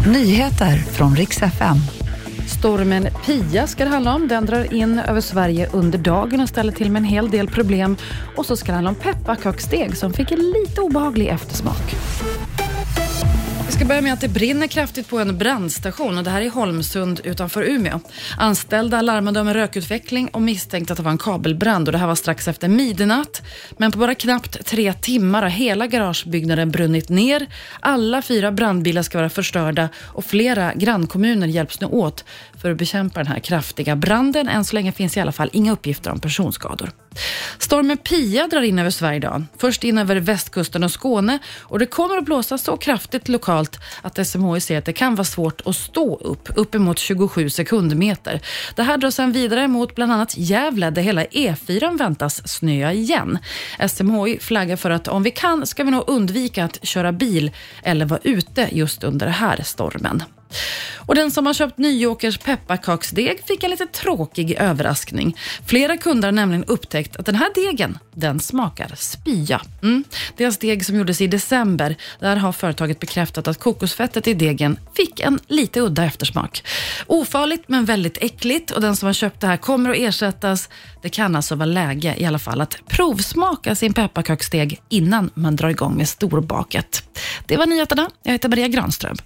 Nyheter från riks FM. Stormen Pia ska det handla om. Den drar in över Sverige under dagen och ställer till med en hel del problem. Och så ska det handla om pepparkaksdeg som fick en lite obehaglig eftersmak. Vi ska börja med att det brinner kraftigt på en brandstation och det här är Holmsund utanför Umeå. Anställda larmade om en rökutveckling och misstänkte att det var en kabelbrand och det här var strax efter midnatt. Men på bara knappt tre timmar har hela garagebyggnaden brunnit ner. Alla fyra brandbilar ska vara förstörda och flera grannkommuner hjälps nu åt för att bekämpa den här kraftiga branden. Än så länge finns i alla fall inga uppgifter om personskador. Stormen Pia drar in över Sverige idag. Först in över västkusten och Skåne och det kommer att blåsa så kraftigt lokalt att SMHI säger att det kan vara svårt att stå upp, uppemot 27 sekundmeter. Det här drar sedan vidare mot bland annat Gävle där hela E4 väntas snöa igen. SMHI flaggar för att om vi kan ska vi nog undvika att köra bil eller vara ute just under den här stormen. Och den som har köpt Nyåkers pepparkaksdeg fick en lite tråkig överraskning. Flera kunder har nämligen upptäckt att den här degen, den smakar spya. Mm. Deras deg som gjordes i december, där har företaget bekräftat att kokosfettet i degen fick en lite udda eftersmak. Ofarligt men väldigt äckligt och den som har köpt det här kommer att ersättas. Det kan alltså vara läge i alla fall att provsmaka sin pepparkaksdeg innan man drar igång med storbaket. Det var nyheterna. Jag heter Maria Granström.